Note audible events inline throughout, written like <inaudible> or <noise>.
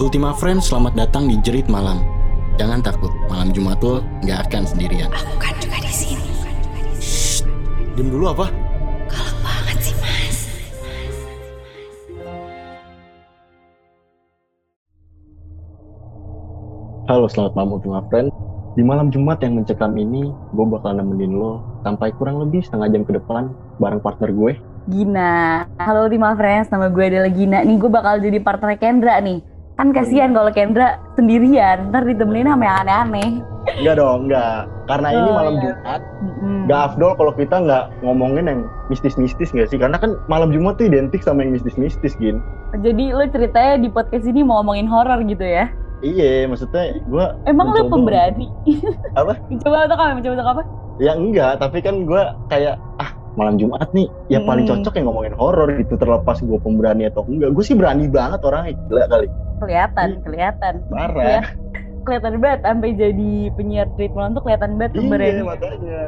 Ultima Friends, selamat datang di Jerit Malam. Jangan takut, malam Jumat lo nggak akan sendirian. Aku kan juga di sini. Shh, diam dulu apa? Galak banget sih mas. Halo, selamat malam Ultima Friends. Di malam Jumat yang mencekam ini, gue bakal nemenin lo sampai kurang lebih setengah jam ke depan bareng partner gue. Gina. Halo Ultima Friends, nama gue adalah Gina. Nih gue bakal jadi partner Kendra nih. Kan kasihan kalau Kendra sendirian, ntar ditemenin sama yang aneh-aneh. Enggak dong, enggak. Karena ini Oh, malam iya. Jumat, Mm-mm. nggak afdol kalau kita nggak ngomongin yang mistis-mistis nggak sih? Karena kan malam Jumat tuh identik sama yang mistis-mistis, Gin. Jadi lo ceritanya di podcast ini mau ngomongin horor gitu ya? Iya, maksudnya gue Emang lo Mencoba. pemberani? Apa? <laughs> Mencoba untuk apa? Mencoba untuk apa? ya enggak, tapi kan gue kayak malam Jumat nih, ya paling Hmm. cocok yang ngomongin horor gitu terlepas gue pemberani atau enggak. Gue sih berani banget orangnya gila kali. Kelihatan, Iya. kelihatan. Parah. Kelihatan banget sampai jadi penyiar treatment tuh kelihatan banget Iya, pemberani. makanya.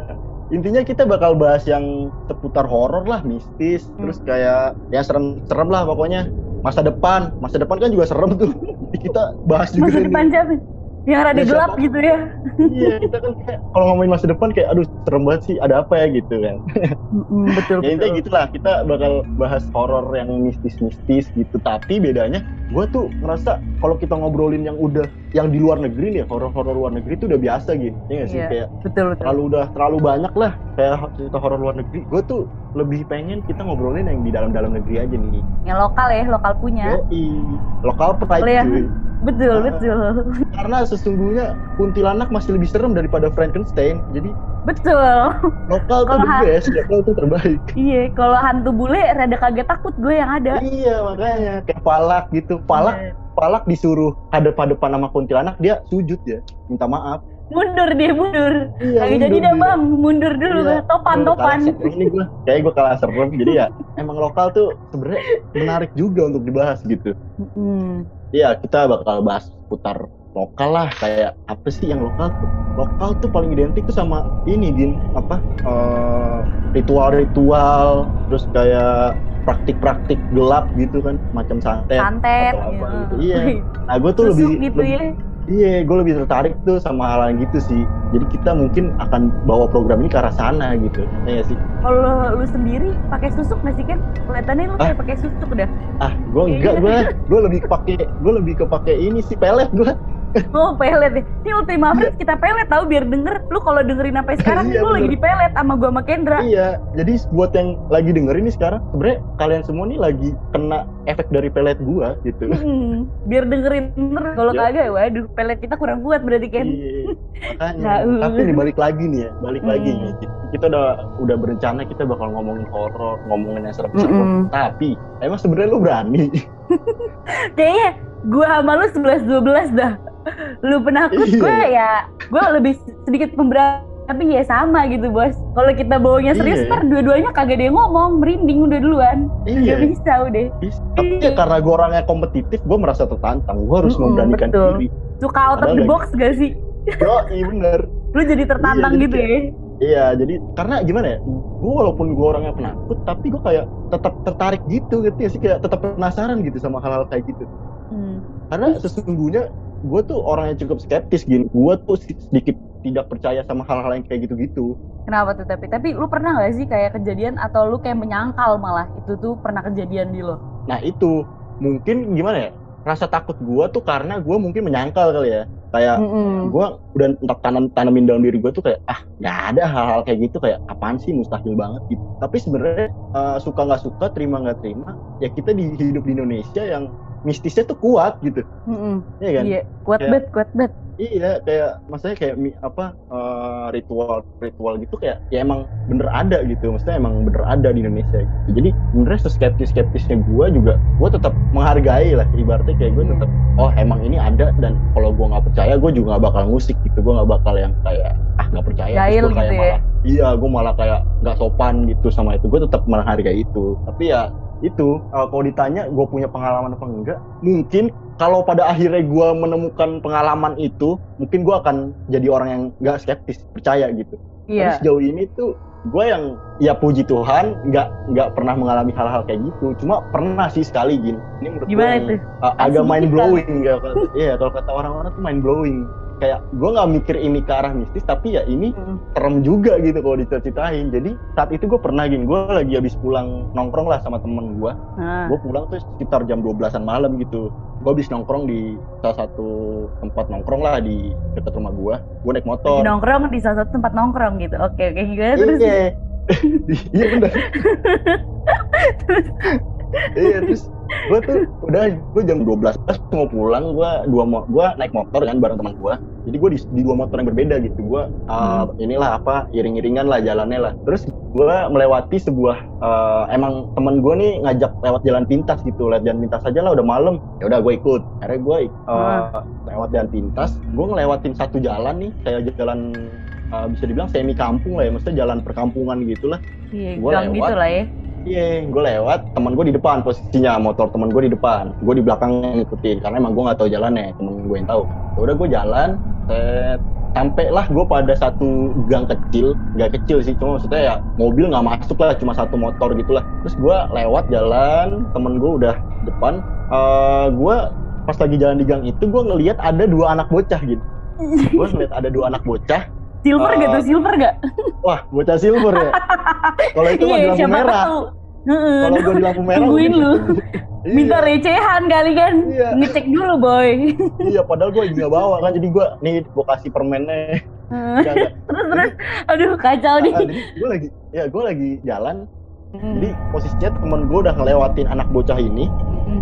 Intinya kita bakal bahas yang seputar horor lah, mistis, Hmm. terus kayak ya serem-serem lah pokoknya. Masa depan, masa depan kan juga serem tuh. <laughs> kita bahas juga Masa depan siapa? Yang rada Ya, gelap siapa? gitu ya? iya, kita kan kayak kalau ngomongin masa depan kayak aduh serem banget sih, ada apa ya gitu kan. Mm-mm, betul, ya intinya betul. gitulah, kita bakal bahas horor yang mistis-mistis gitu. Tapi bedanya gue tuh ngerasa kalau kita ngobrolin yang udah yang di luar negeri nih, horor-horor luar negeri itu udah biasa gitu. Ya nggak sih Iya. kayak Betul, betul. terlalu udah terlalu banyak lah kayak cerita horor luar negeri. Gue tuh lebih pengen kita ngobrolin yang di dalam-dalam negeri aja nih. Yang lokal ya, lokal punya. Yoi, lokal pride Lihat. cuy. Betul, betul. Karena sesungguhnya kuntilanak masih lebih serem daripada Frankenstein. Jadi Betul. lokal tuh the best, lokal tuh terbaik. Iya, kalau hantu bule rada kaget takut gue yang ada. Iya makanya kayak palak gitu. Palak Iya. palak disuruh hadap-hadapan sama kuntilanak dia sujud ya, minta maaf. Mundur dia, mundur. Iya. Lagi jadi dah bang, mundur dulu. Iya. Topan, Gua topan. nih gue kayak gue kalah serem jadi ya emang lokal tuh sebenarnya menarik juga untuk dibahas gitu Mm. Iya kita bakal bahas putar lokal lah kayak apa sih yang lokal tuh lokal tuh paling identik tuh sama ini gin apa eh, ritual-ritual terus kayak praktik-praktik gelap gitu kan macam santet Santet. atau apa ya. gitu. Iya. nah gue tuh Susuk lebih gitu lebih- ya. Iya, gue lebih tertarik tuh sama hal yang gitu sih. Jadi kita mungkin akan bawa program ini ke arah sana gitu. Ya nggak sih? Kalau lu sendiri pakai susuk nggak sih kan? Kelihatannya lu Ah. kayak pakai susuk dah. Ah, gue enggak, gue gue lebih kepake, gue lebih kepake ini sih pelet gue. Oh pelet ya. Ini Ultima Friends kita pelet tahu biar denger. Lu kalau dengerin sampai sekarang <laughs> Iya, lu lagi bener. di pelet sama gua sama Kendra. Iya, jadi buat yang lagi dengerin nih sekarang, sebenarnya kalian semua nih lagi kena efek dari pelet gua gitu. Hmm, biar dengerin bener. Kalau Ya. kagak, waduh, pelet kita kurang kuat berarti Ken. Iya, makanya. <laughs> Nah. Tapi nih balik lagi nih ya, balik Hmm. lagi nih. Kita udah udah berencana kita bakal ngomongin horor, ngomongin yang serem-serem. Mm-mm. Tapi emang sebenarnya lu berani? <laughs> Kayaknya gua sama lu 11 12 dah. Lu penakut Iya. gue ya, gua lebih sedikit pemberani tapi ya sama gitu bos. Kalau kita bawanya serius Iya. ntar dua-duanya kagak ada yang ngomong, merinding udah duluan. iya. Gak bisa udah. Tapi ya karena gue orangnya kompetitif, gue merasa tertantang. Gue harus Mm-mm, memberanikan betul. diri. Suka out of the box gak sih? Yo, iya bener. Lu jadi tertantang Iya, gitu ya. Iya, jadi karena gimana ya? Gue walaupun gue orangnya penakut, tapi gue kayak tetap tertarik gitu, gitu ya sih kayak tetap penasaran gitu sama hal-hal kayak gitu. Hmm. Karena sesungguhnya gue tuh orang yang cukup skeptis gini. Gue tuh sedikit tidak percaya sama hal-hal yang kayak gitu-gitu. Kenapa tuh tapi? Tapi lu pernah gak sih kayak kejadian atau lu kayak menyangkal malah itu tuh pernah kejadian di lo? Nah itu mungkin gimana ya? Rasa takut gue tuh karena gue mungkin menyangkal kali ya. Kayak Mm-mm. gue udah entah tanam tanamin dalam diri gue tuh kayak ah nggak ada hal-hal kayak gitu kayak apaan sih mustahil banget gitu tapi sebenarnya eh, suka nggak suka terima nggak terima ya kita di hidup di Indonesia yang mistisnya tuh kuat gitu Mm-mm. ya kan Iya, kuat Kayak- banget, kuat banget. iya kayak maksudnya kayak apa eh, ritual ritual gitu kayak ya emang bener ada gitu maksudnya emang bener ada di Indonesia gitu. jadi benernya skeptis skeptisnya gue juga gue tetap menghargai lah ibaratnya kayak gue Iya. tetap oh emang ini ada dan kalau gue nggak percaya gue juga nggak bakal ngusik gitu gue nggak bakal yang kayak ah nggak percaya Jahil gua kayak gitu ya. malah iya gue malah kayak nggak sopan gitu sama itu gue tetap menghargai itu tapi ya itu uh, kalau ditanya gue punya pengalaman apa enggak mungkin kalau pada akhirnya gue menemukan pengalaman itu mungkin gue akan jadi orang yang nggak skeptis percaya gitu. Tapi Iya. sejauh ini tuh gue yang ya puji Tuhan nggak nggak pernah mengalami hal-hal kayak gitu. Cuma pernah sih sekali gin ini menurut gue Gimana yang, itu? uh, agak mind blowing ya iya kalau kata orang-orang tuh mind blowing kayak gue nggak mikir ini ke arah mistis tapi ya ini Mm. serem juga gitu kalau diceritain jadi saat itu gue pernah gin gue lagi habis pulang nongkrong lah sama temen gue Nah, gue pulang tuh sekitar jam 12-an malam gitu. Gue habis nongkrong di salah satu tempat nongkrong lah di dekat rumah gue gue naik lagi motor. nongkrong di salah satu tempat nongkrong gitu. Oke, oke, gimana terus? iya. <laughs> Iya bener. <laughs> Iya terus gue tuh udah gue jam 12 pas mau pulang gue dua mo gue naik motor kan bareng teman gue jadi gue di, di dua motor yang berbeda gitu. Gue uh, inilah apa iring-iringan lah jalannya lah. Terus gue melewati sebuah uh, emang teman gue nih ngajak lewat jalan pintas gitu lewat jalan pintas aja lah udah malam. Ya udah gue ikut. Akhirnya gue uh, lewat jalan pintas. Gue ngelewatin satu jalan nih kayak jalan uh, bisa dibilang semi kampung lah ya maksudnya jalan perkampungan gitu lah Iya, Gua gang lewat. gitu lah ya. Iya, gue lewat, teman gue di depan posisinya, motor teman gue di depan, gue di belakang ngikutin, karena emang gue nggak tahu jalannya, temen gue yang tahu. Ya udah gue jalan, sampai lah gue pada satu gang kecil, nggak kecil sih, cuma maksudnya ya mobil nggak masuk lah, cuma satu motor gitulah. Terus gue lewat jalan, temen gue udah depan, Eh gue pas lagi jalan di gang itu gue ngelihat ada dua anak bocah gitu. Gue ngeliat ada dua anak bocah, Silver gak Eh, tuh? Silver gak? wah bocah silver ya. <laughs> Kalau itu di Iya, lampu merah. Kalau gue di lampu merah, Tungguin lu. <laughs> Iya. minta recehan kali kan. Iya. Ngecek dulu, boy. <laughs> Iya, padahal gue nggak bawa kan, jadi gue nih gue kasih permennya. Terus terus aduh kacau nih. Gue lagi, ya gue lagi jalan. Hmm. Jadi posisinya temen gue udah ngelewatin anak bocah ini. Hmm.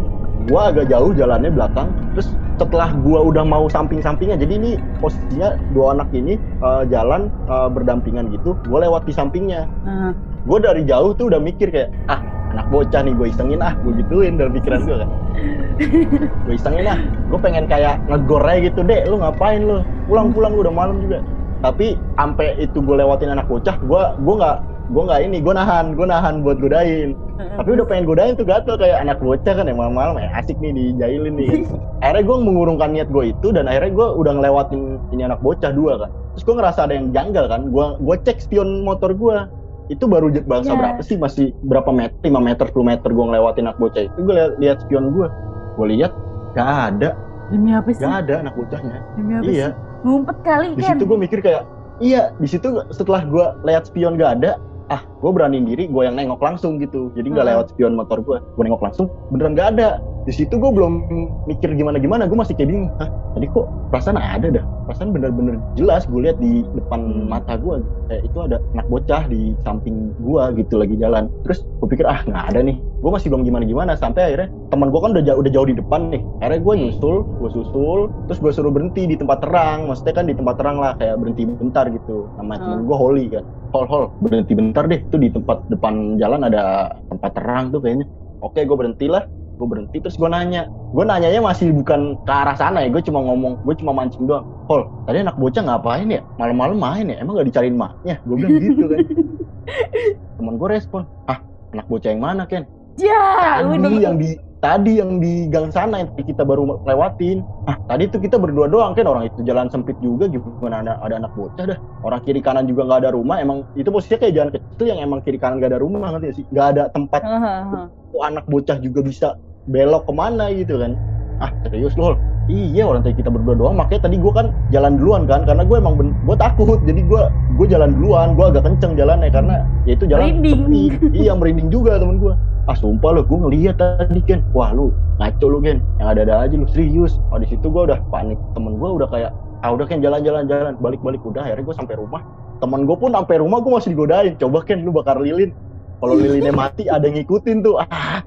Gue agak jauh jalannya belakang. Terus setelah gue udah mau samping-sampingnya, jadi ini posisinya dua anak ini eh, jalan eh, berdampingan gitu. Gue lewat di sampingnya. Heeh. Gue dari jauh tuh udah mikir kayak, ah anak bocah nih gue isengin ah, gue gituin dalam pikiran gue kan. <laughs> gue isengin ah, gue pengen kayak ngegor aja gitu deh, lu ngapain lu? Pulang-pulang udah malam juga. Tapi sampai itu gue lewatin anak bocah, gue gue nggak gue nggak ini, gue nahan, gue nahan buat godain. Tapi udah pengen godain tuh gatel kayak anak bocah kan ya malam-malam eh, asik nih dijailin nih. <laughs> akhirnya gue mengurungkan niat gue itu dan akhirnya gue udah ngelewatin ini anak bocah dua kan. Terus gue ngerasa ada yang janggal kan, gue gue cek spion motor gue itu baru bangsa Iya. berapa sih masih berapa meter 5 meter 10 meter gue ngelewatin anak bocah itu gue lihat, lihat spion gue gue lihat gak ada Demi apa sih? gak ada anak bocahnya Demi apa iya sih? Ngumpet kali di kan. situ gue mikir kayak iya di situ setelah gue lihat spion gak ada ah gue beraniin diri gue yang nengok langsung gitu jadi nggak Hmm. lewat spion motor gue gue nengok langsung beneran gak ada di situ gue belum mikir gimana gimana gue masih kayak bingung Hah, tadi kok perasaan ada dah? Perasaan bener-bener jelas gue lihat di depan mata gue kayak itu ada anak bocah di samping gue gitu lagi jalan. Terus gue pikir ah nggak ada nih. Gue masih belum gimana gimana sampai akhirnya teman gue kan udah jauh udah jauh di depan nih. Akhirnya gue nyusul gue susul terus gue suruh berhenti di tempat terang. Maksudnya kan di tempat terang lah kayak berhenti bentar gitu sama temen Hmm. gue Holly kan. Hol hol berhenti bentar deh itu di tempat depan jalan ada tempat terang tuh kayaknya. Oke gue berhenti lah gue berhenti terus gue nanya. Gue nanyanya masih bukan ke arah sana ya gue cuma ngomong gue cuma mancing doang. Hol tadi anak bocah ngapain ya? Malam-malam main ya? Emang gak dicariin mahnya gue bilang gitu kan. <laughs> Temen gue respon ah anak bocah yang mana Ken? Ya, tadi udah. yang di tadi yang di gang sana yang kita baru lewatin. Ah. Tadi tuh kita berdua doang kan? Orang itu jalan sempit juga gimana? Ada ada anak bocah dah. Orang kiri kanan juga nggak ada rumah. Emang itu posisinya kayak jalan kecil yang emang kiri kanan nggak ada rumah ngerti nggak sih? Nggak ada tempat Heeh. kok anak bocah juga bisa belok ke mana gitu kan? Ah serius loh iya orang tadi kita berdua doang. Makanya tadi gue kan jalan duluan kan karena gue emang gue takut. Jadi gue gue jalan duluan. Gue agak kenceng jalannya karena ya itu jalan Merinding. sepi. Iya merinding juga temen gue ah sumpah lo gue ngeliat tadi Ken. Wah lu ngaco lu Ken. Yang ada-ada aja lu serius. Oh di situ gue udah panik. Temen gue udah kayak ah udah Ken jalan-jalan jalan balik-balik udah akhirnya gue sampai rumah. Temen gue pun sampai rumah gue masih digodain. Coba Ken lu bakar lilin. Kalau lilinnya mati ada yang ngikutin tuh. Ah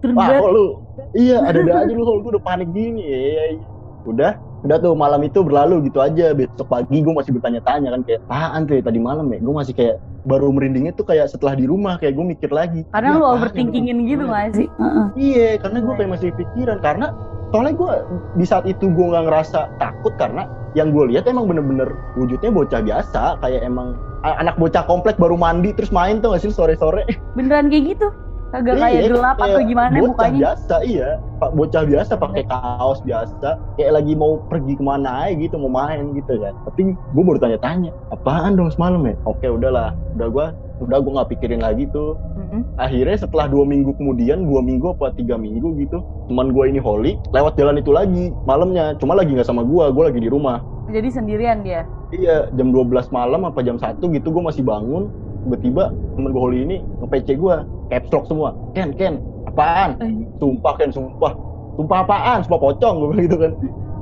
Wah, kok lu iya ada-ada aja lu kalau gue udah panik gini iya, iya. udah udah tuh malam itu berlalu gitu aja besok pagi gue masih bertanya-tanya kan kayak apaan tuh ya tadi malam ya gue masih kayak baru merindingnya tuh kayak setelah di rumah kayak gue mikir lagi Karena "Ini lu ya, overthinkingin Bang?" gitu Iya. gak sih? Heeh. Iya, karena gue kayak masih pikiran karena soalnya gue di saat itu gue nggak ngerasa takut karena yang gue lihat emang bener-bener wujudnya bocah biasa kayak emang anak bocah komplek baru mandi terus main tuh gak sih sore-sore Beneran kayak gitu? Kagak kayak gelap kayak atau gimana bocah mukanya? biasa iya. Pak bocah biasa pakai kaos biasa. Kayak lagi mau pergi ke mana aja gitu mau main gitu kan. Tapi gue baru tanya-tanya apaan dong semalam ya? Oke udahlah. Udah gue udah gue nggak pikirin lagi tuh. Mm-mm. akhirnya setelah dua minggu kemudian dua minggu apa tiga minggu gitu teman gue ini Holly lewat jalan itu lagi malamnya. Cuma lagi nggak sama gue gue lagi di rumah. Jadi sendirian dia. iya jam 12 malam apa jam 1 gitu gue masih bangun tiba-tiba temen gue Holly ini nge-PC gue caps lock semua. Ken Ken apaan? Eh, sumpah Ken sumpah. Sumpah apaan? Sumpah pocong gue bilang gitu kan.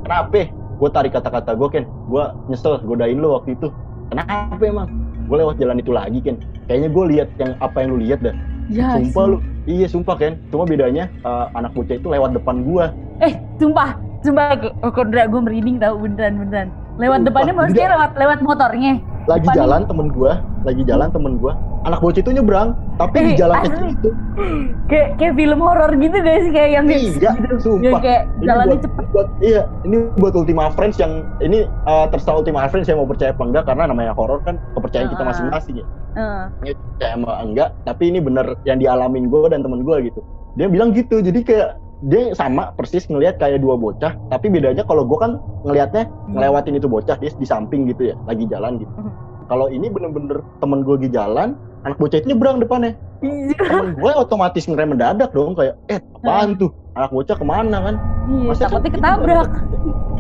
Kenapa? Gue tarik kata-kata gue Ken. Gue nyesel godain lo waktu itu. Kenapa emang? Gue lewat jalan itu lagi Ken. Kayaknya gue lihat yang apa yang lu lihat dah. Ya, sumpah lu. Iya sumpah Ken. Cuma bedanya eh, anak bocah itu lewat depan gue Eh, sumpah, sumpah, Kondra gue merinding tau. Beneran beneran. Lewat Sumpah, depannya maksudnya lewat lewat motornya. lagi Depan- jalan temen gue lagi jalan temen gue anak bocah itu nyebrang tapi di Eh, jalan kecil itu Kayak kayak film horor gitu guys, kayak yang Iya, gitu. Yang sumpah. kayak jalannya buat, cepet. buat iya ini buat Ultima Friends yang ini eh, terserah Ultima Friends saya mau percaya apa enggak karena namanya horor kan kepercayaan kita Ah. masing-masing ya Heeh. Ini percaya apa enggak tapi ini bener yang dialamin gue dan temen gue gitu dia bilang gitu jadi kayak dia sama persis ngelihat kayak dua bocah tapi bedanya kalau gue kan ngelihatnya ngelewatin itu bocah dia di samping gitu ya lagi jalan gitu Hmm. Kalau ini bener-bener temen gue lagi jalan anak bocah itu nyebrang depannya Iya, temen gue otomatis ngerem mendadak dong kayak eh apaan tuh anak bocah ke mana kan Iya, Masa takutnya ketabrak.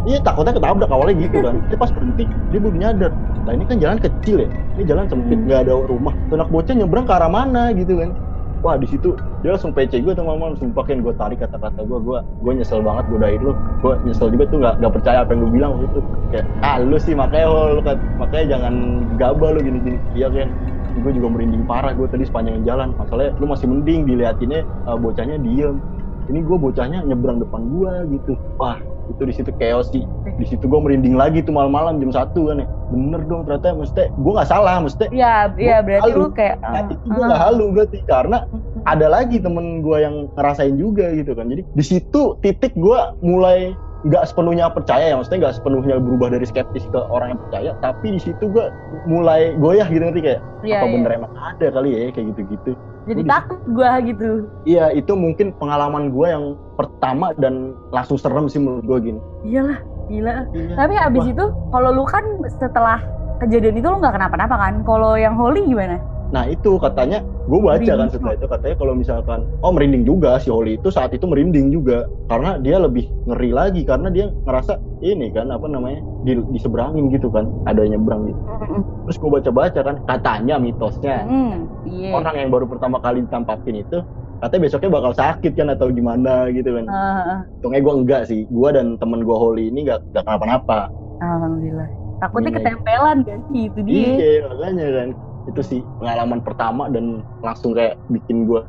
Iya takutnya ketabrak awalnya gitu kan. Dia pas berhenti dia baru nyadar. Nah ini kan jalan kecil ya. Ini jalan sempit Hmm. nggak ada rumah. Anak bocah nyebrang ke arah mana gitu kan. Wah di situ dia langsung PC gue mama sumpah kan gue tarik kata-kata gue gue gue nyesel banget godain lu. Gue nyesel juga tuh nggak nggak percaya apa yang lu bilang waktu itu. Kayak ah lu sih makanya lu kan makanya jangan gabah lu gini-gini. Iya kan gue juga merinding parah gue tadi sepanjang jalan. Masalahnya lu masih mending diliatinnya uh, bocahnya diem. Ini gue bocahnya nyebrang depan gue gitu. Wah itu di situ chaos sih di situ gue merinding lagi tuh malam-malam jam satu kan ya. Bener dong ternyata mesti gue nggak salah mesti Iya, iya berarti halu. lu kayak nah, eh, itu gue nggak halu berarti karena ada lagi temen gue yang ngerasain juga gitu kan. Jadi di situ titik gue mulai nggak sepenuhnya percaya ya maksudnya nggak sepenuhnya berubah dari skeptis ke orang yang percaya tapi di situ gue mulai goyah gitu nanti kayak Iya, apa iya. bener emang ada kali ya kayak gitu-gitu Jadi Gua di- takut gua gitu. iya itu mungkin pengalaman gue yang pertama dan langsung serem sih menurut gue gini Iyalah, gila. Iya. Tapi abis Wah. itu, kalau lu kan setelah kejadian itu lu nggak kenapa-napa kan? Kalau yang Holly gimana? Nah itu katanya, gue baca Merinding. kan setelah itu katanya kalau misalkan, oh merinding juga si Holly itu saat itu merinding juga karena dia lebih ngeri lagi karena dia ngerasa ini kan apa namanya di, diseberangin gitu kan ada yang nyebrang gitu. Terus gue baca-baca kan katanya mitosnya Hmm, iya. orang yang baru pertama kali ditampakin itu katanya besoknya bakal sakit kan atau gimana gitu kan. Ah, Untungnya gue enggak sih, gue dan temen gue Holly ini nggak nggak kenapa-napa. Alhamdulillah. Takutnya Ini. ketempelan kan? Itu dia. Iya makanya kan itu sih pengalaman pertama dan langsung kayak bikin gue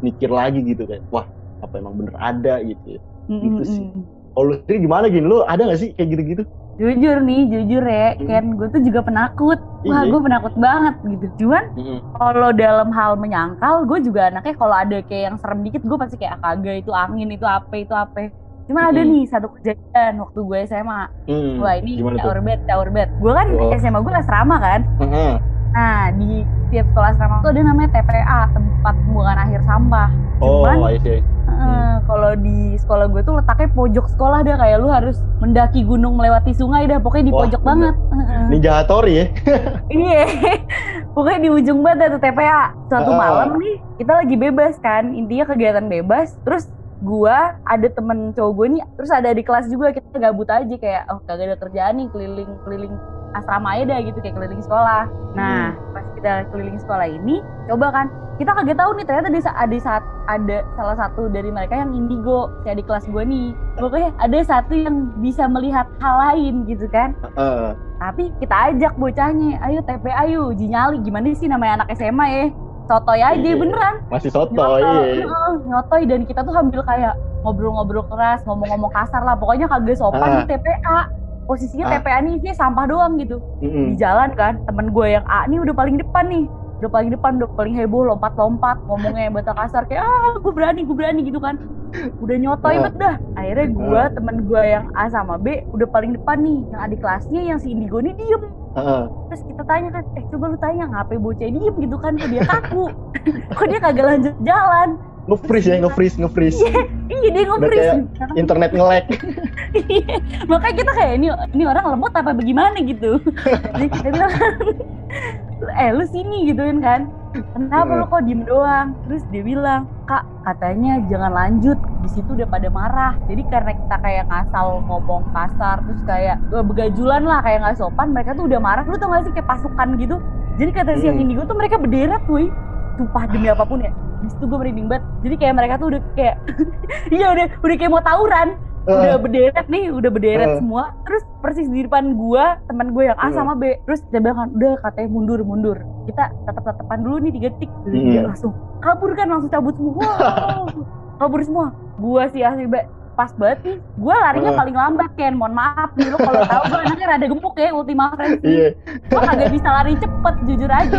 mikir lagi gitu kayak wah apa emang bener ada gitu ya. Mm, gitu sih. Oh lu sendiri gimana gini? Lu ada gak sih kayak gitu-gitu? Jujur nih, jujur ya, Hmm. Ken, gue tuh juga penakut. Wah, Iya. gue penakut banget gitu. Cuman Mm-mm. kalau dalam hal menyangkal, gue juga anaknya kalau ada kayak yang serem dikit, gue pasti kayak "Ah, kagak itu angin, itu apa, itu apa. Cuman ada Mm-mm. nih satu kejadian waktu gue SMA. Hmm, Wah ini caur bed, caur bed. Gue kan Oh. SMA gue asrama kan. Heeh. Nah di setiap sekolah asrama tuh ada namanya TPA, tempat pembuangan akhir sampah. Oh, Cuman I see. eh, kalau di sekolah gue tuh letaknya pojok sekolah dah kayak lu harus mendaki gunung melewati sungai dah pokoknya di Wah, pojok bener. banget. Heeh. Ninja Hattori ya? <laughs> Iya, <laughs> pokoknya di ujung banget ada tuh TPA. Suatu Ah. malam nih, kita lagi bebas kan, intinya kegiatan bebas. Terus gua ada temen cowok gue nih, terus ada di kelas juga kita gabut aja kayak, oh kagak ada kerjaan nih keliling keliling asrama aja dah gitu kayak keliling sekolah. Nah, pas kita keliling sekolah ini, coba kan kita kaget tahu nih ternyata di ada saat ada salah satu dari mereka yang indigo kayak di kelas gue nih. Pokoknya ada satu yang bisa melihat hal lain gitu kan Heeh. tapi kita ajak bocahnya ayo TP ayo uji nyali gimana sih namanya anak SMA ya sotoy aja Iya. beneran Masih soto, nyotoy iya. heeh, nyotoy dan kita tuh sambil kayak ngobrol-ngobrol keras ngomong-ngomong kasar lah pokoknya kagak sopan Ah. di TPA posisinya Ah. TPA nih isinya sampah doang gitu. Mm-mm. di jalan kan temen gue yang A nih udah paling depan nih udah paling depan udah paling heboh lompat-lompat ngomongnya bahasa kasar kayak ah gue berani gue berani gitu kan. Udah nyotoy Ah. bet dah. Akhirnya gue temen gue yang A sama B udah paling depan nih. Yang adik kelasnya yang si Indigo nih diem. Heeh. terus kita tanya kan eh coba lu tanya ngapain bocah diem? Gitu kan kok dia kaku. <laughs> Kok dia kagak lanjut jalan nge-freeze ya nge-freeze nge-freeze. Iya dia nge-freeze. internet nge-lag. Iya, makanya kita kayak ini ini orang lemot apa bagaimana? gitu. <laughs> Jadi kita bilang eh lu sini gituin kan kenapa lu kok diem doang? Terus dia bilang kak katanya jangan lanjut di situ udah pada marah. Jadi karena kita kayak ngasal ngomong kasar terus kayak eh, begajulan lah kayak nggak sopan mereka tuh udah marah. Lu tau gak sih kayak pasukan gitu? Jadi kata si yang Hmm. indigo tuh mereka berderet woi sumpah demi <sighs> apa pun ya di situ gue merinding banget jadi kayak mereka tuh udah kayak <laughs> iya udah udah kayak mau tawuran udah Heeh. berderet nih udah berderet Eh. semua terus persis di depan gua teman gue yang A Hmm. sama B terus dia bilang kan udah katanya mundur mundur kita tetap tetepan dulu nih tiga detik Terus Hmm. dia langsung kabur kan langsung cabut semua wow <laughs> kabur semua gua sih asli Mbak, pas banget nih. Gua larinya Eh. paling lambat Ken. Mohon maaf nih lo kalau tahu gua anaknya rada gemuk ya Ultima Friends iya. Gua kagak bisa lari cepet jujur aja.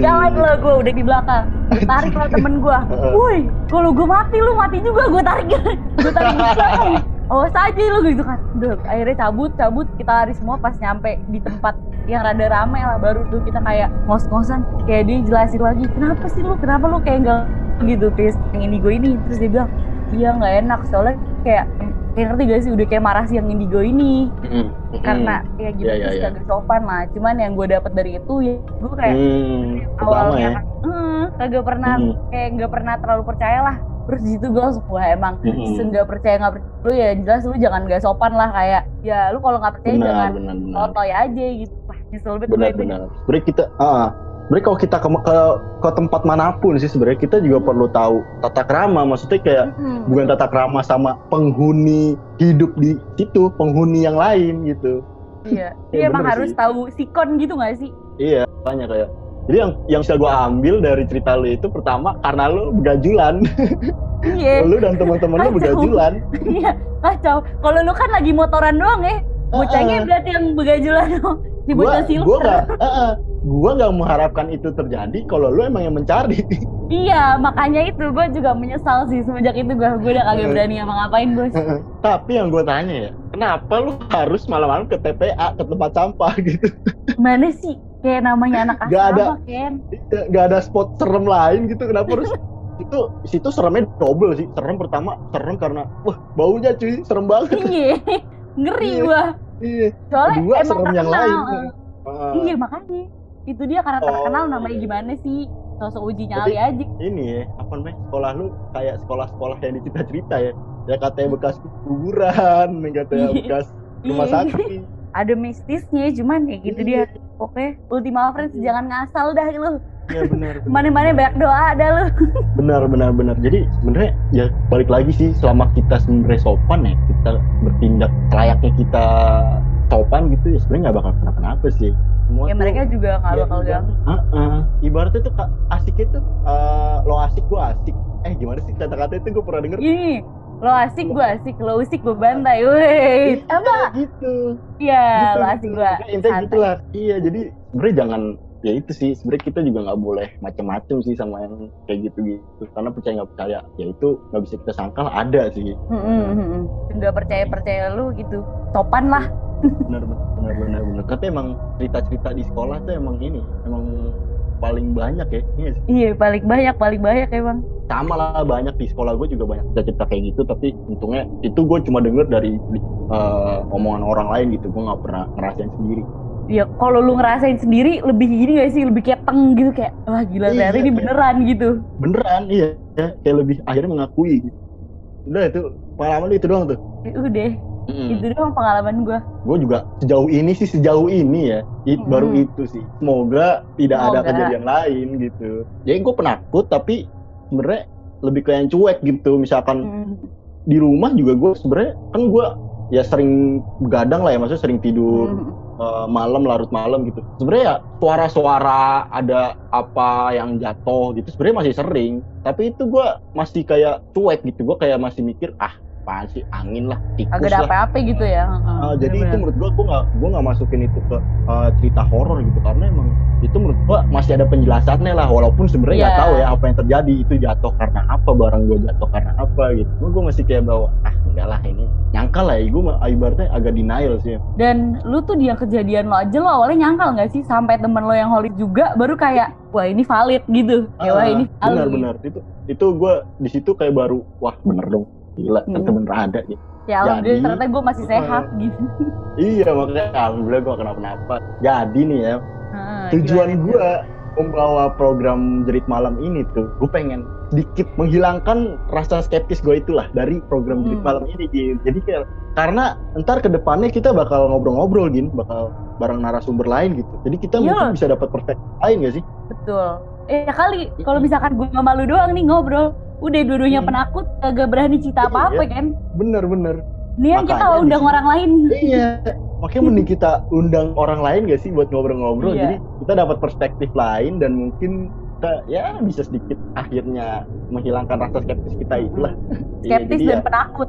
Jalan lo gue udah di belakang. Tarik lah temen gue Heeh. Woi kalau gue mati lu mati juga gue tarik. <laughs> Gue tarik di belakang. Awas aja lu gitu kan. Udah akhirnya cabut cabut. Kita lari semua pas nyampe di tempat yang rada rame lah. Baru tuh kita kayak ngos-ngosan. Kayak dia jelasin lagi Kenapa sih lu? Kenapa lu kayak enggak gitu Terus yang indigo ini. Terus dia bilang Iya nggak enak soalnya kayak Kayak ngerti gak sih udah kayak marah si yang indigo ini Mm-mm. Karena ya gitu terus iya. kagak sopan lah Cuman yang gue dapet dari itu ya Gue kayak Hmm, pertama awalnya ya. "Eh, kagak pernah Hmm. kayak nggak pernah terlalu percaya lah terus di situ gue langsung wah emang Mm-mm. nggak percaya nggak percaya lu ya jelas lu jangan nggak sopan lah kayak ya lu kalau nggak percaya Benar, jangan benar, benar. aja gitu wah nyesel banget gue Benar, itu benar. Sebenarnya kita, ah, sebenarnya kalau kita ke, ke ke tempat mana pun sih sebenarnya kita juga perlu tahu tata krama. Maksudnya kayak Mm-mm. bukan tata krama sama penghuni hidup di situ, penghuni yang lain gitu. iya <laughs> Iya, emang harus sih. tahu sikon gitu nggak sih Iya, banyak kayak. Jadi yang yang bisa gue ambil dari cerita lu itu pertama karena lu begajulan, <laughs> iya <laughs> lu dan teman-teman lu begajulan. iya kacau kalau lu kan lagi motoran doang ya bocahnya Heeh. berarti yang begajulan dong si gua silu gua nggak heeh, gua nggak mengharapkan itu terjadi kalau lu emang yang mencari. <laughs> Iya makanya itu gue juga menyesal sih semenjak itu gue gue udah kagak berani apa ngapain bos. Tapi yang gue tanya ya kenapa lu harus malam-malam ke TPA ke tempat sampah <laughs> gitu? Mana sih? Kayak namanya anak Nggak ada. asrama Ken nggak ada spot serem lain gitu kenapa harus? <laughs> Itu situ seremnya double sih. Serem pertama serem karena wah baunya cuy serem banget. Iya ngeri Iya. Iya soalnya Kedua, emang serem yang terkenal. lain. Ah, iya makanya itu dia karena terkenal Oh, namanya iya. gimana sih sosok uji nyali aja ini ya apa namanya sekolah lu kayak sekolah-sekolah yang cerita-cerita ya ya katanya bekas kuburan katanya Iya. bekas rumah Iya. sakit ada mistisnya cuman ya gitu dia oke Ultima Friends Iya. jangan ngasal dah lu Iya benar. benar. mana-mana banyak doa ada lu <laughs> benar benar benar jadi sebenarnya ya balik lagi sih selama kita sebenarnya sopan ya kita bertindak layaknya kita sopan gitu ya sebenarnya nggak bakal kenapa-napa sih semua ya tuh- mereka juga nggak ya, bakal ganggu Heeh. ibaratnya tuh Kak, asiknya tuh eh, lo asik gua asik eh gimana sih kata-kata itu gue pernah denger gini lo asik gua asik lo usik gua bantai weh Iya, apa gitu iya gitu, lo asik gitu. gua Pokoknya intinya santai. gitu lah iya jadi sebenarnya jangan ya itu sih sebenarnya kita juga nggak boleh macem-macem sih sama yang kayak gitu gitu karena percaya nggak percaya ya itu nggak bisa kita sangkal ada sih. Mm-mm, mm-mm. nggak percaya percaya lu gitu sopan lah. Benar benar benar benar tapi emang cerita-cerita di sekolah tuh emang ini emang paling banyak ya iya sih. iya paling banyak paling banyak emang. Sama lah banyak di sekolah gue juga banyak cerita-cerita kayak gitu tapi untungnya itu gue cuma denger dari eh, omongan orang lain gitu. Gue nggak pernah ngerasain sendiri ya kalau lu ngerasain sendiri lebih gini gak sih? Lebih kayak teng gitu kayak wah gila Iya, ini kayak- beneran gitu. Beneran iya. Ya, kayak lebih akhirnya mengakui. Gitu udah itu pengalaman lu itu doang tuh? Ya udah. Itu doang pengalaman gua. Gue juga sejauh ini sih sejauh ini ya it, Mm. baru itu sih. Semoga tidak ada Semoga. kejadian lain gitu. Ya gue penakut tapi sebenarnya lebih kayak yang cuek gitu. Misalkan Hmm. di rumah juga gue sebenarnya kan gue ya sering begadang lah ya maksudnya sering tidur Hmm. eh, malam larut malam gitu sebenarnya ya suara-suara ada apa yang jatuh gitu sebenarnya masih sering tapi itu gue masih kayak cuek gitu gue kayak masih mikir ah apaan sih? Angin lah tikus Agak ada lah. apa-apa gitu ya. Heeh, Ah, jadi itu menurut gua gua nggak gua nggak masukin itu ke uh, cerita horor gitu. Karena emang itu menurut gua masih ada penjelasannya lah. Walaupun sebenarnya nggak Iya. tahu ya apa yang terjadi. Itu jatuh karena apa? Barang gua jatuh karena apa gitu. Gua, gua masih kayak bawa ah enggak lah ini. Nyangkal lah ya gua ibaratnya agak denial sih. Dan lu tuh di yang kejadian lo aja lo awalnya nyangkal nggak sih? Sampai temen lo yang holit juga baru kayak wah ini valid gitu. Ya wah Ah, ini valid. benar-benar. Itu itu gua di situ kayak baru wah bener dong gila Hmm. ternyata bener ada gitu Ya alhamdulillah Jadi- ternyata gue masih sehat gitu. iya makanya alhamdulillah gua kenapa-napa jadi nih ya Heeh, tujuan gue membawa program jerit malam ini tuh gue pengen sedikit menghilangkan rasa skeptis gue itulah dari program jerit Hmm. malam ini Gin. jadi karena ntar ke depannya kita bakal ngobrol-ngobrol gin bakal bareng narasumber lain gitu jadi kita Iya. mungkin bisa dapat perspektif lain gak sih Betul. Eh ya kali kalau misalkan gue sama lu doang nih ngobrol, udah dua-duanya Hmm. penakut kagak berani cerita apa-apa Iya. kan. bener-bener Nih yang kita undang orang lain. iya makanya mending kita undang orang lain gak sih buat ngobrol-ngobrol Iya. jadi kita dapat perspektif lain dan mungkin kita ya bisa sedikit akhirnya menghilangkan rasa skeptis kita itulah Iya, Skeptis jadi dan ya- penakut.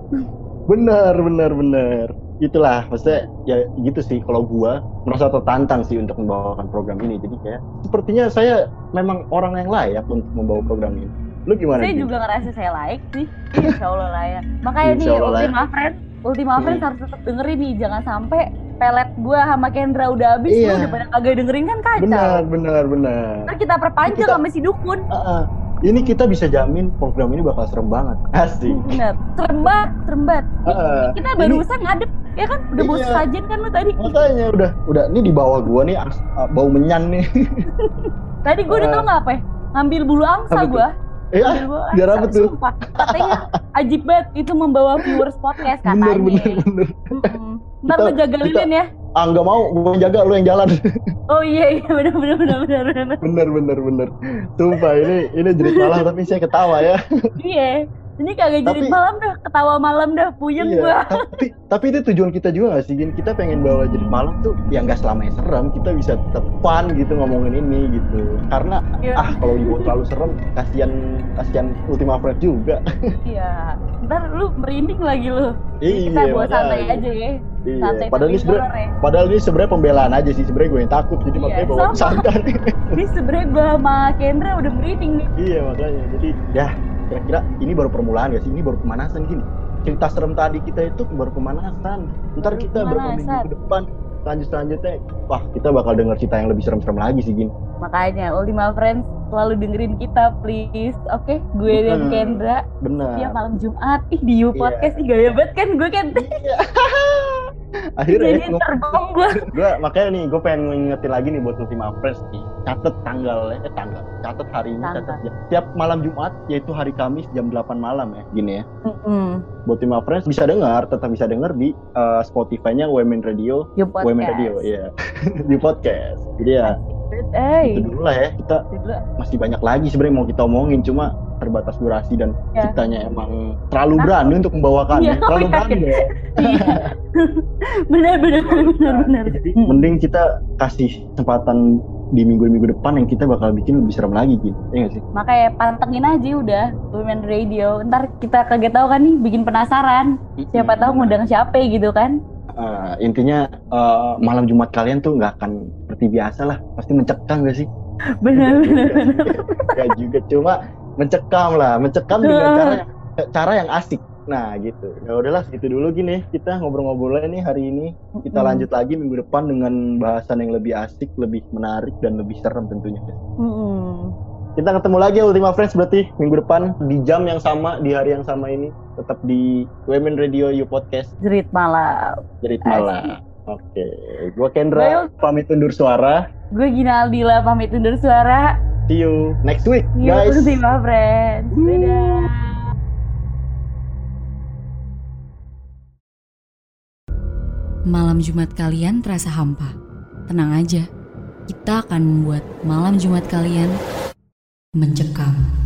Bener, bener, bener. Itulah, maksudnya ya gitu sih. Kalau gua merasa tertantang sih untuk membawakan program ini. Jadi kayak sepertinya saya memang orang yang layak untuk membawa program ini. Lu gimana? Saya Gin? juga ngerasa saya layak sih. Insya Allah layak. Makanya nih layak. Ultima Friends, Ultima Hmm. Friends harus tetap dengerin nih. Jangan sampai pelet gua sama Kendra udah habis, Iya. lu udah pada kagak dengerin kan kacau. Benar, benar, benar. Ntar kita perpanjang Kita- sama si dukun. Ah, ah. Ini kita bisa jamin program ini bakal serem banget. <laughs> Asik. Bener. Serem banget, serem banget. Ah. Kita Ini- barusan ngadep, ya kan? Udah bos Iya. sajen kan lu tadi. Makanya udah, udah. Ini di bawah gua nih bau menyan nih. <laughs> Tadi gue udah Ah. tau nggak apa ya? Ngambil bulu angsa Apa gue. biar angsa, apa tuh? Sumpah. Katanya ajib banget itu membawa viewers podcast bener, katanya. bener, bener. Mm-mm. Ntar Kita- lu jaga kita- lilin ya. Ah, nggak mau. Yang jaga, lu yang jalan. <laughs> Oh iya iya benar benar benar benar. bener, bener, bener. Sumpah, ini ini jerit malah tapi saya ketawa ya. Iya. Ini kagak jadi malam dah, ketawa malam dah, puyeng Iya, gua. tapi, tapi itu tujuan kita juga gak sih Gin? Kita pengen bawa jerit malam tuh yang gak selamanya serem Kita bisa tetap fun gitu ngomongin ini gitu Karena Iya. ah kalau dibuat terlalu serem kasihan kasihan Ultima Friends juga <laughs> Iya. Ntar lu merinding lagi lu. Iya Kita bawa santai aja ya. Iya, Santai padahal ini horor ya. padahal ini sebenarnya pembelaan aja sih sebenarnya gue yang takut jadi Iya, makanya bawa santai Ini sebenarnya gua sama Kendra udah merinding nih. iya makanya jadi ya kira-kira ini baru permulaan ya sih ini baru pemanasan gini cerita serem tadi kita itu baru pemanasan ntar kita berapa minggu pemanasan. ke depan lanjut selanjutnya wah kita bakal dengar cerita yang lebih serem-serem lagi sih gini Makanya Ultima Friends selalu dengerin kita please. Oke, gue dan. Kendra benar tiap malam Jumat. Ih di You Iya. Podcast ih gaya banget kan gue kan. Iya. <laughs> akhirnya Jadi terbang gue. gue makanya nih gue pengen ngingetin lagi nih buat Ultima Friends nih catet tanggalnya eh tanggal catet hari ini Tanggal. catet jam tiap malam Jumat yaitu hari Kamis jam 8 malam ya gini ya Mm-mm. buat Ultima Friends bisa dengar tetap bisa dengar di uh, Spotify-nya Women Radio. Women Radio ya <laughs> di podcast jadi ya Eh, itu dulu lah ya kita masih banyak lagi sebenarnya mau kita omongin cuma terbatas durasi dan Ya. kitanya emang terlalu Nah. berani untuk membawakannya Iya, terlalu berani ya Iya. <laughs> benar benar benar benar jadi Mm. mending kita kasih kesempatan di minggu-minggu depan yang kita bakal bikin lebih serem lagi gitu ya nggak sih Makanya pantengin aja udah Women Radio. Ntar kita kaget tahu kan nih bikin penasaran. Siapa tahu ngundang siapa gitu kan. Eh, intinya eh, malam Jumat kalian tuh nggak akan seperti biasa lah. Pasti mencekam gak sih? Benar. Gak juga cuma mencekam lah. Mencekam dengan <laughs> cara yang cara yang asik. Nah gitu. Ya udahlah itu dulu gini kita ngobrol-ngobrolnya nih hari ini. Kita Mm-mm. lanjut lagi minggu depan dengan bahasan yang lebih asik lebih menarik dan lebih serem tentunya. Mm-mm. kita ketemu lagi Ultima Friends. Berarti minggu depan di jam yang sama di hari yang sama ini tetap di Women Radio You Podcast Jerit malam. Asik. malam oke gua Kendra pamit undur suara Gue Gina Aldila pamit undur suara. see you next week Yuk, guys Ultima Friends. Dadah. Malam Jumat kalian terasa hampa. Tenang aja, kita akan membuat malam Jumat kalian mencekam.